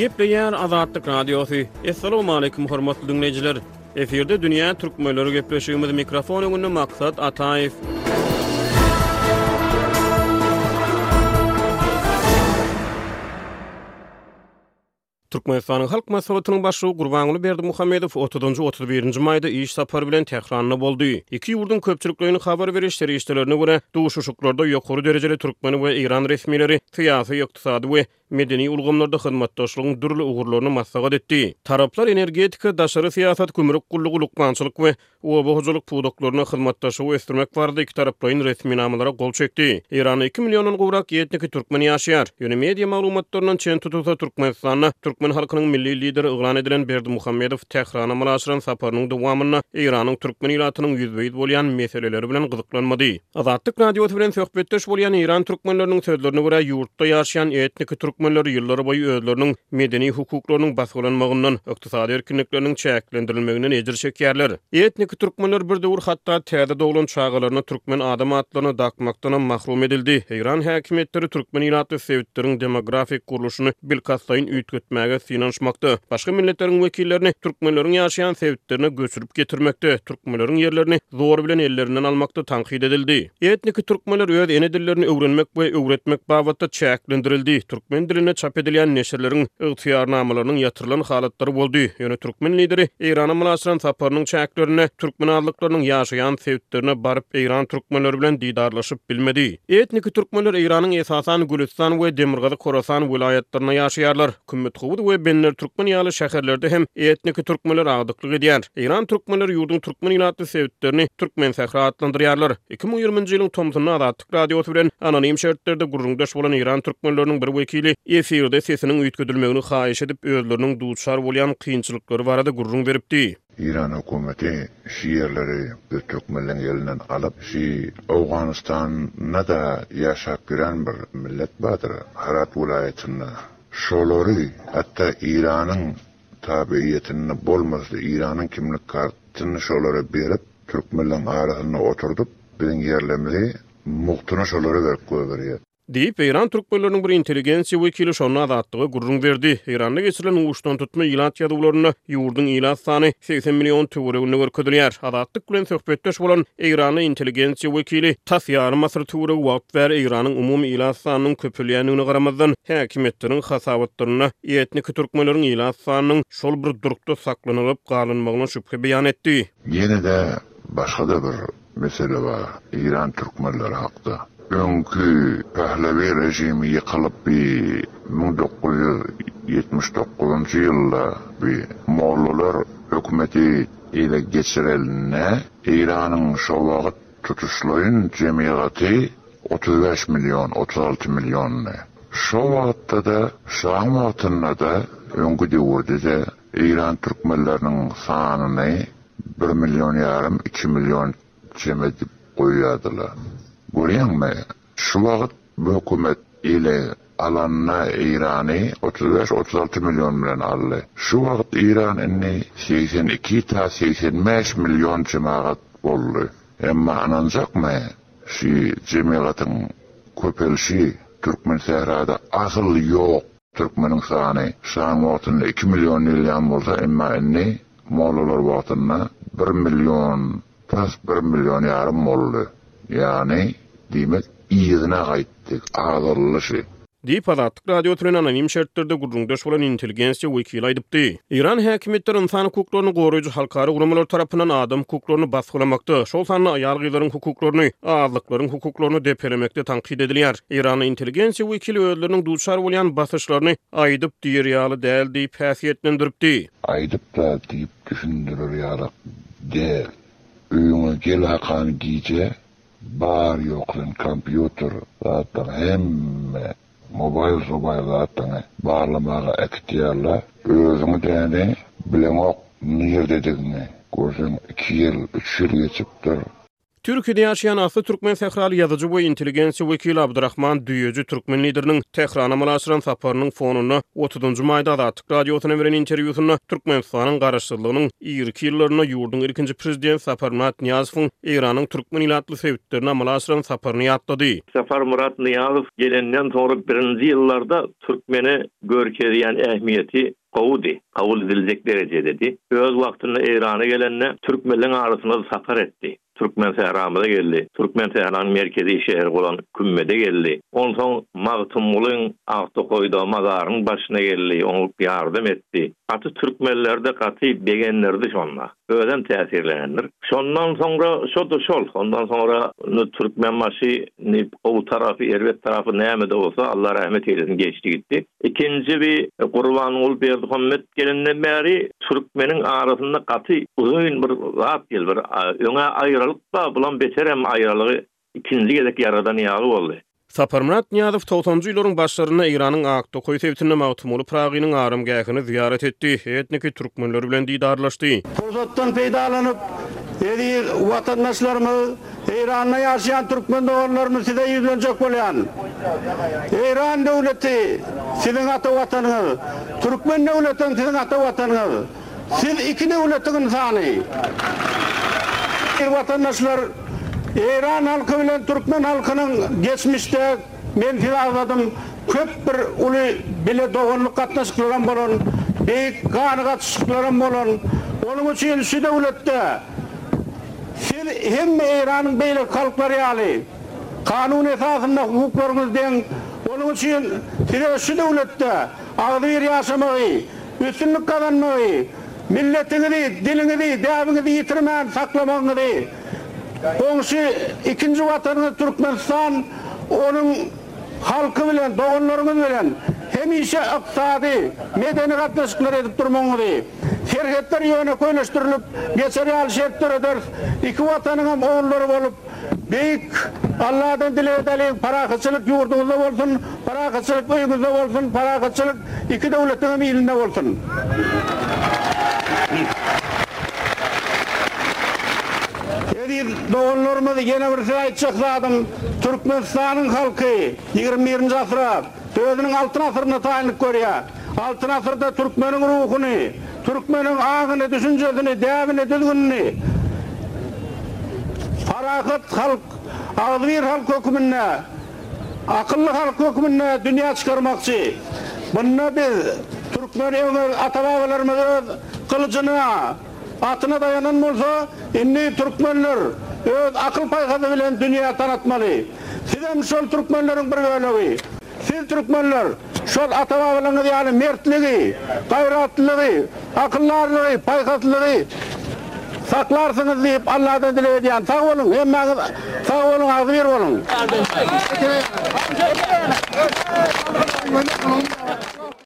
Gepleýär Azatlyk Radiosy. Assalamualaikum hormatly dinleýjiler. Efirde dünýä türkmenleri gepleşigimiz mikrofon öňünde maksat Ataýew. Türkmenistanyň Halk Maslahatynyň Başlygy Gurbanguly Berdimuhamedow otuzynjy, otuz birinji maýda iş sapary bilen Tähranda boldy. Iki ýurduň köpçülikleýin habar beriş serişdelerine görä, duşuşyklarda ýokary derejeli türkmen we eýran resmileri syýasy, ykdysady we medeni ulgamlarda hyzmatdaşlygyň dürli ugurlaryny maslahat etdi. Taraplar energetika, daşary syýasat, gümrük gullugy, lukmançylyk we oba hojalyk pudaklarynda hyzmatdaşlygy ösdürmek barada ikitaraplaýyn resminamalara gol çekdi. Eýranda iki milliondan gowrak etniki türkmen ýaşaýar. Ýöne media maglumatlaryndan çen tutulsa, Türkmenistanda türkmen halkynyň Milli Lideri yglan edilen Berdimuhamedow Tährana amala aşyran saparynyň dowamynda Eýranyň türkmen ilatynyň ýüzbe-ýüz bolýan meseleleri bilen gyzyklanmady. Azatlyk Radiosy bilen söhbetdeş bolýan eýran türkmenleriniň sözlerine görä, ýurtda ýaşaýan etniki türkmenler ýyllarboýy özleriniň medeni hukuklarynyň basgylanmagyndan, ykdysady erkinlikleriniň çäklendirilmeginden ejir çekýärler. Etniki türkmenler bir döwür hatda täze doglan çagalaryna türkmen adam atlaryny dakmakdanam mahrum edildi. Eýran häkimiýetleri türkmen ilatly sebitleriň demografik gurluşyny bilkastlaýyn üýtgetmäge synanyşmakda, başga milletleriň wekillerini türkmenleriň ýaşaýan sebitlerine göçürip getirmekde, türkmenleriň ýerlerini zor bilen ellerinden almakda tankyt edildi. Etniki türkmenler öz ene dillerini öwrenmek we öwretmek babatda çäklendirildi, türkmen dilinde çap edilýän neşirleriň ygtyýarnamalarynyň ýatyrylan halatlary boldy, ýöne türkmen lideri Eýrana mylaçlan saparynyň çäklerinde türkmen azlyklarynyň ýaşaýan sebitlerine baryp eýran türkmenleri bilen didarlaşyp bilmedi. Etniki türkmenler Eýranyň esasan Gülüstan we Demirgazyk Horasan welaýatlarynda ýaşaýarlar. Kümmetgowuz we Benlertürkmen ýaly şäherlerde hem etniki türkmenler agdyklyk edýär. Eýran türkmenleri ýurduň türkmen ilatly sebitlerini Türkmensähra atlandyrýarlar. Iki müň ýigriminji ýylyň tomsunda Azatlyk Radiosy bilen anonim şertlerde gürrüňdeş bolan eýran türkmenleriniň bir wekili efirde sesiniň üýtgedilmegini haýyş edip, özleriniň duçar bolýan kynçylyklary barada gürrüň beripdi. Iran hökümeti şi ýerleri biz türkmenleň elinden alyp şi Owganystan nada ýaşap ýören bir millet bardyr Harat welaýatynda şolary hatda Iranyň tabi ýetinde bolmasda Iranyň kimlik kart tyny şolara berip türkmenleň arasynda oturdyp biziň ýerlerimizi mugtyny şolara berip goýberýär. Diýip, eýran türkmenleriniň bir intelligensiýa wekili şonda Azatlyga gürrüň berdi. Eýranda geçirilen uçdantutma ilat ýazuwlarynda ýurduň ilat sany segsen million töwereginde görkezilýär. Azatlyk bilen söhbetdeş bolan eýranly intelligensiýa wekili tas ýarym asyr töweregi wagt bäri Eýranyň umumy ilat sanynyň köpelýändigine garamazdan, häkimiýetleriň hasabatlarynda etniki türkmenleriň ilat sanynyň şol bir durkda saklanylyp galynmagyna şübhe beýan etdi. Ýene-de başga-da bir Mesele bar, Eýran türkmenleri hakda. Öňki Pählewi režimi ýykylyp bi müň dokuz ýüz ýetmiş dokuzynjy ýylda bi mollalar hökümeti ele geçirelinde Eýranyň şo wagyt tutuşlaýyn jemygaty otuz bäş million, otuz alty milliondy. Şo wagytda-da şaň wagtynda-da öňki döwürde-de Eýran türkmenleriniň sanyny Bir million ýarym, iki million jem edip goýýardylar. Görýäňmi, şu wagt bu hökümet ele alanda Eýrany otuz bäş, otuz alty million bilen aldy. Şu wagt Eýran indi segsen iki ta segsen bäş million jemagat boldy. Emma ynanjakmy, şu jemagatyň köpelişi Türkmensährada asyl ýok. Türkmeniň sany şaň wagtynda iki million nilýan bolsa, emma indi mollalar wagtynda bir million, tas bir million ýarym boldy. Ýagny, diýmek, yzyna gaýtdy, azalyşy. Diýip, Azatlyk Radiosy bilen anonim şertlerde gürrüňdeş bolan intelligensiýa wekili aýdypdy. Eýran häkimiýetleri ynsan hukuklaryny goraýjy halkara guramalary tarapyndan adam hukuklaryny basgylamakda, şol sanda aýal-gyzlaryň hukuklaryny, azlyklaryň hukuklaryny depelemekde tankyt edilýär. Eýranly intelligensiýa wekili özleriniň duçar bolýan basyşlaryny aýdyp diýer ýaly däl diýip häsiýetlendiripdi. Aýdyp-da diýip düşündirer ýalyk däl. Öýüňe gel-hakan gije, bar-ýok sen kompýuter, zatlaryň hemme Mobaýl Zobaýl zatlaňy barlamaga äkitýärler. Özüňi däne bileňok nirdedigini görseň iki ýyl üç ýyl geçipdir. Türkiýede ýaşaýan asly türkmen sähraly ýazyjy we intelligensiýa wekili Abdyrahman Düýeji türkmen Lideriniň Tährana amala aşyran saparynyň fonunda otuzynjy maýda Azatlyk Radiosyna beren interwýusynda Türkmenistanyň Garaşsyzlygynyň irki ýyllarynda ýurduň ilkinji Prezidenti Saparmyrat Nyýazowyň Eýranyň türkmen ilatly sebitlerine amala aşyran saparyny ýatlady. Saparmyrat Nyýazow gelenden soňra birinji ýyllarda türkmene görkezýän ähmiýeti gowudy, kabul ediljek derejededi. Öz wagtynda Eýrana gelende türkmenleň arasyna-da sapar etdi. Türkmensähramyza geldi. Türkmensähranyň merkezi şäheri bolan Kümmede geldi. Onsoň Magtymgulyň Aktokaýdaky mazarynyň başyna geldi, oňa ýardam etdi. Gaty türkmenler-de gaty begendirdi şonda. Özem täsirlenendir. Şondan soňra şo-da şol. Ondan soňra indi Türkmenbaşy ni gowy tarapy, erbet tarapy näme-de bolsa, Alla rahmet eýlesin, geçdi gitdi. Ikinji bi Gurbanguly Berdihumet gelenden bäri türkmeniň arasynda gaty uzyn bir zat gel bir öňä aýralyk bar, bulam beterem aýralygy ikinji gezek ýaradan ýaly boldy. Saparmyrat Nyýazow togsanjy ýyllaryň başlarynda Eýranyň Aktokaý sebitinde Magtymguly Pyragynyň aramgähini zyýarat etdi, etniki türkmenler bilen didarlaşdy. Pursatdan peýdalanyp, eziz watandaşlarymyz, Eýranda ýaşaýan türkmen doganlarymyz size ýüzlenjek bolýan. Eýran döwleti siziň ata Watanyňyz, türkmen döwletem siziň ata Watanyňyz. Siz iki döwletiň ynsany. Watandaşlar, Eýran halky bilen türkmen halkynyň geçmişde men size agzadym, köp bir uly bile doganlyk gatnaşyklaram bolan, beýik gany gatyşyklaram bolan. Onuň üçin şu döwletde siz hemme Eýranyň beýleki halklary ýaly kanun esasynda hukuklaryňyz deň. Onuň üçin size şu döwletde agzybir ýaşamagy, üstünlik gazanmagy, milletiňizi, diliňizi, däbiňizi ýitirmän saklamagyňyzy, goňşy ikinji Watanyňyz Türkmenistan, onuň halky bilen, doganlaryňyz bilen hemişe ykdysady, medeni gatnaşyklar edip durmagyňyzy, serhetler ýönekeýleşdirilip geçer ýaly şert dörederis, iki Watanyňam ogullary bolup, Beýik Alladan dileg edeliň parahatçylyk ýurduňyzda bolsun, parahatçylyk öýňüzde bolsun, parahatçylyk iki döwletiňem ilinde bolsun. Eziz doganlarymyz ýene birisi aýtjak zadym Türkmenistanyň halky ýigrimi birinji asyra özüniň altyn asyrynda taýynlyk görýär. Altyn asyrda türkmeniň ruhuny, türkmeniň aňyny, düşünjesini, däbini, düzgünini parahat halk, agzybir halk hökmünde, akylly halk hökmünde dünýä çykarmakçy. Bunda biz, türkmen öňür ata-babalarymyz öz gylyjyna, atyna daýanan bolsa, indi türkmenler öz akyl-paýhasy bilen dünýä tanatmaly. Sizem şol türkmenleriň bir bölegi. Siz türkmenler şol ata-babalaryňyz ýaly mertligi, gaýratlylygy, akyldarlygy, paýhaslygy saklarsyňyz diýip Alladan dileg edýän. Sag boluň, hemmäňiz sag boluň, agzybir boluň.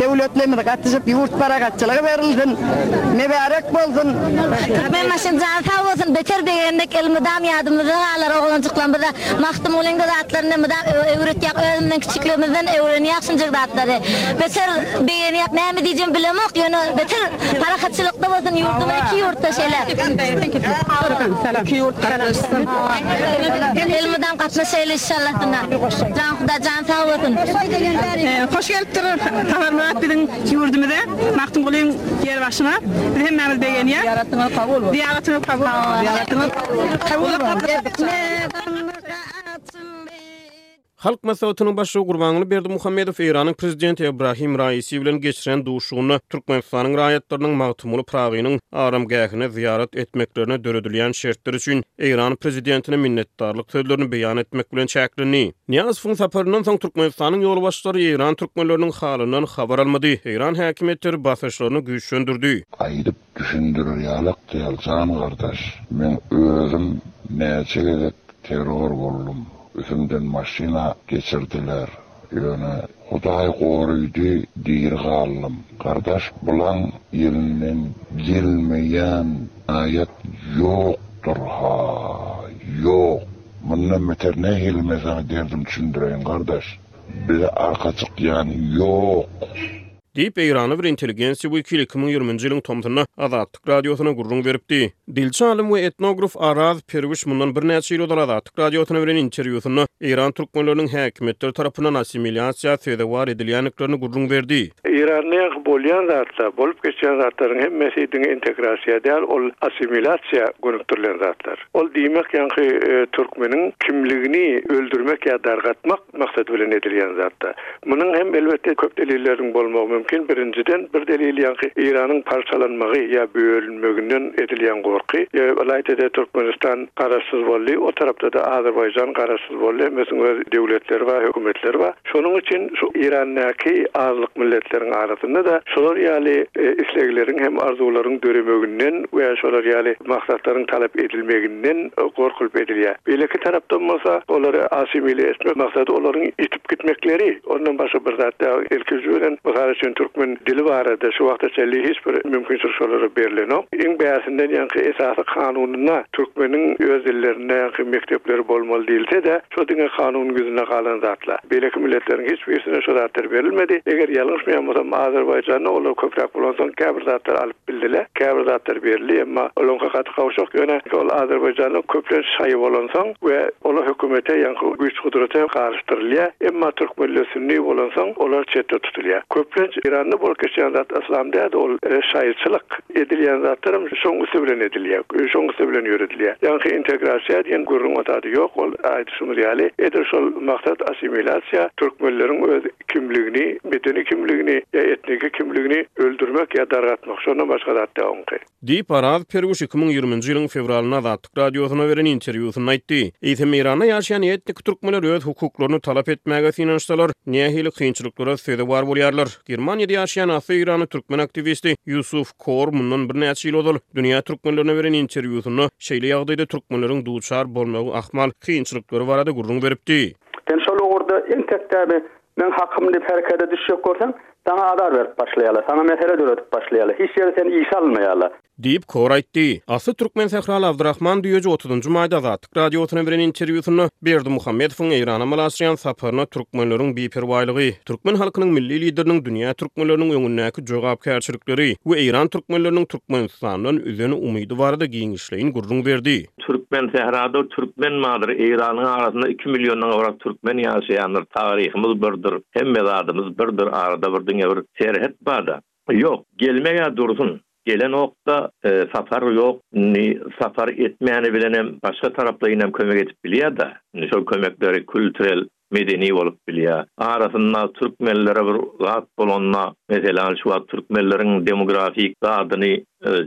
Döwletlerimiz gatyşyp ýurt paragatçylygy berilsin. Mebarek bolsun. Türkmenbaşyň jany sag bolsun beter begendik il mydam ýadymyzda galar oglanjyklam bize Magtymgulyň da zatlaryny mydam öwretýäk özümizden kiçikligimizden öwrenýäk şunjak zatlary beter begenýäk näme diýjegimi bilemok ýöne beter parahatçylykda bolsun ýurdumyz iki ýurtda şeýle iki ýurt gatnaşsyn elmydam gatnaşaýly inşallah jan huda jan. Sag bolsun. Hoş gelipdir Saparmyrat biziň ýurdumyza, Magtymgulyň ýer başyna. Biz hemmämiz begenýäs. Zyýaratyňyz kabul bolsun. Zyýaratyňyz kabul bolsun. Zyýaratyňyz kabul bolsun. Halk Maslahatynyň Başlygy Gurbanguly Berdimuhamedow Eýranyň Prezidenti Ebrahim Raisi bilen geçiren duşuşygynda Türkmenistanyň raýatlarynyň Magtymguly Pyragynyň aramgähine zyýarat etmeklerine döredilýän şertler üçin Eýran Prezidentine minnetdarlyk sözlerini beýan etmek bilen çäklendi. Nyýazowyň saparyndan soň Türkmenistanyň ýolbaşçylary eýran türkmenleriniň halyndan habar almady. Eýran häkimiýetleri basyşlaryny güýçlendirdi. Aýdyp düşündirer ýalak däl jan gardaş, men özüm näçe gezek terror boldum, üsümden maşyna geçirdiler, ýöne Hudaý goraýdy diri galdym. Gardaş bulaň elinden gelmeýän aýat ýokdurha ýok. Mundan beter nähili men saňa derdim düşündireýin gardaş. Bize arka çykýan ýok. Diýip, eýranly bir intelligensiýa wekili iki müň ýigrimi nji ýylyň tomsunda Azatlyk Azatlyk Radiosyna gürrüň beripdi. Dilçi alym we etnograf Araz Perwiş mundan birnäçe ýyl ozal Azatlyk Radiosyna beren interwýusynda eýran türkmenleriniň häkimiýetler tarapyndan assimilýasiýa sezewar edilýändiklerini gürrüň berdi. Eýranda bolýan zatlar, bolup geçýän zatlaryň hemmesi diňe integrasiýa däl, ol assimilasiýa gönükdirilen zatlar. Ol diýmek ýaňky türkmeniň kimligini öldürmek ýa dargatmak. maksady bilen edilýän zatda. Munuň hem, elbetde, köp delilleriniň bolmagy mümkin. Birinjiden, bir delil ýaňky Eýranyň parçalanmagy ýa bölünmeginden edilýän gorky. Ylaýta-da Türkmenistan garaşsyz boldy, o tarapda-da Azerbaýjan garaşsyz boldy, hemmesiniň öz döwletleri bar, hökümetleri bar. Şonuň üçin şu Eýrandaky azlyk milletleriň arasynda-da şolar ýaly islegleriň hem arzuwlaryň döremeginden we şolar ýaly maksatlaryň talap edilmeginden, gorkulyp edilýär. Beýleki tarapdan bolsa, olary assimile etmek maksady olaryň ýitip gitmekleri, ondan başga bir zat däl. Ilki ujy bilen, mysal üçin, türkmen dili barada şu wagta çenli hiç bir mümkinçilik şolara berlenok. Iň bärsinden ýaňky esasy kanunynda türkmeniň öz dillerinde ýaňky mekdepleri bolmaly diýilse-de, şo diňe kanunyň ýüzünde galan zatlar. Beýleki milletleriň hiç birisine şu zatlar berilmedi. Eger ýalňyşmaýan bolsam, Azerbaýjanda olar köpräk bolansoň käbir zatlar alyp. Bildile, käbir zatlar berildi, emma olaryň kakaty gawşak, ýöne ol Azerbaýjanyň köplenç şaýy bolansoň we olar hökümete, ýaňky güýç-gudrata garyşdyrylýar, emma türkmenler sünni bolansoň, olar çetde tutulýar. Köplenç Eýranda bolup geçýän zat yslam däl-de, ol şaýyçylyk. Edilýän zatlaram şoň üsti bilen edilýär, şoň üsti bilen ýöredilýär. Ýaňky integrasiýa diýen gürrüň o zady ýok, ol aýdyşymyz ýaly, edil şol maksat assimilasiýa, türkmenleriň öz kimligini, medeni kimligini ýa etniki kimligini öldürmek ýa dargatmak, şondan başga zat däl oňky. Diýip, Oraz Perguş iki müň ýigrimi nji ýylyň fewralynda Azatlyk Radiosyna beren interwýusynda aýtdy. Eýsem, Eýranda ýaşaýan etniki türkmenler öz hukuklaryny talap etmäge synanyşsalar, nähili kynçylyklara sezewar bolýarlar? Germaniýada ýaşaýan asly eýranly türkmen aktiwisti Ýusuf Kor mundan birnäçe ýyl ozal Dünýä türkmenlerine beren interwýusynda şeýle ýagdaýda türkmenleriň duçar bolmagy ahmal kynçylyklary barada gürrüň beripdi. Sen şol ugurda entek däbi meň hakym diýip herekete düşjek bolsaň, saňa azar berip başlaýarlar, saňa mesele döredip başlaýarlar, hiç ýere seni işe alynmaýarlar. Diýip, Kor aýtdy. Asly türkmen-sähraly Abdyrahman Düýeji otuzynjy maýda Azatlyk Radiosyna beren interwýusynda Berdimuhamedowyň Eýrana amala aşyrýan saparyna türkmenleriň biperwaýlygy, türkmen halkynyň Milli Lideriniň dünýä türkmenleriniň öňündäki jogapkärçilikleri we eýran türkmenleriniň Türkmenistandan üzen umydy barada giňişleýin gürrüň berdi. Türkmensährada türkmen madyr Eýranyň arasynda iki milliondan gowrak türkmen ýaşaýandyr taryhymyz birdir hemme zadymyz birdir arada bir diňe bir serhet barda ýok gelmegä dursun gelenokda sapar ýok indi sapar etmäni bilenem başga taraplaýynam kömek edip bilýärda indi şol kömekleri kültirel medeni bolup bilýär. Arasynda türkmenlere bir zat bolanda, meselän, şu wagt türkmenleriň demografik zadyny,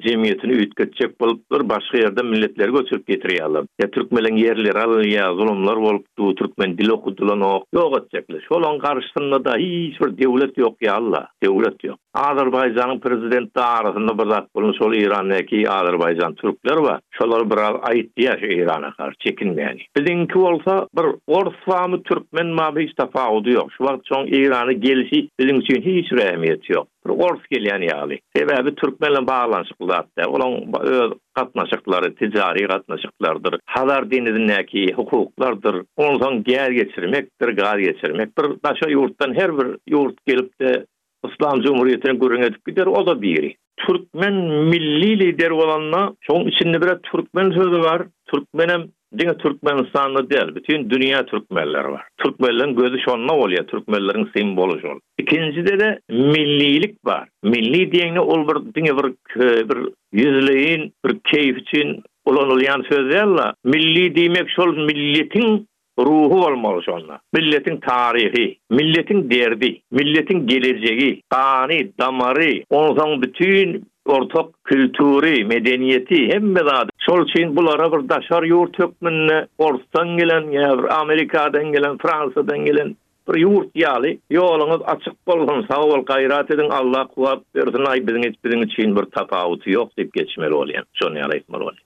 jemgyýetini üýtgetjek bolup, bir başga ýerden milletleri göçürip getirýärler. Ýa türkmeleň ýerleri alynýar, zulumlar bolupdy, türkmen dili okudylanok. Ýok etjekler. Şolaň garşysynda-da hiç bir döwlet ýok ýaly-la. Döwlet ýok. Azerbaýjanyň prezidenti arasynda bir zat bolun şol Eýrandäki Azerbaýjan türkler bar şolar biraz aýyp diýýär şu Eýrana garşy çekinmäni biziňki bolsa bir ors bamy türkmen bamy hiç tapawudy ýok şu wagt şoň Eýrana gelişi biziň üçin hiç ähmiýeti ýok bir ors gelýän ýaly sebäbi türkmen bilen baglanyşykly zat däl olaň öz gatnaşyklary tijary gatnaşyklardyr Hazar deňizindäki hukuklardyr onsoň gäz geçirmekdir gaz geçirmek bir daşary ýurtdan her bir ýurt gelipde Yslam jumhuriýetine gürrüň edip gider, o-da biri. Türkmen milli lideri bolanda, şoň içinde biraz türkmen sözi bar. Türkmenem diňe Türkmenistanda däl, bütin dünýä türkmenleri bar. Türkmenleriň gözi şonda bolýar, türkmenleriň simboly şol. Ikinjide-de millilik bar. Milli diýeňde ol bir diňe bir bir ýüzleýin, bir keýp üçin ulanylýan söz däl-de. Milli diýmek şol milletiň ruhy bolmaly şonda. Milletiň taryhy, milletiň derdi, milletiň gelejegi, gany, damary, onsoň bütin ortak kültury, medeniýeti, hemme zady. Şol üçin bulara bir daşary ýurt hökmünde orsdan gelen ýa bir Amerikadan gelen, Fransiýadan gelen bir ýurt ýaly ýoluňyz açyk bolsun, sag bol, gaýrat ediň, Allah kuwwat bersin, aý biziň hiç biziň üçin bir tapawuty ýok diýip geçmeli bolýar. Şony ýaly aýtmaly bolýar.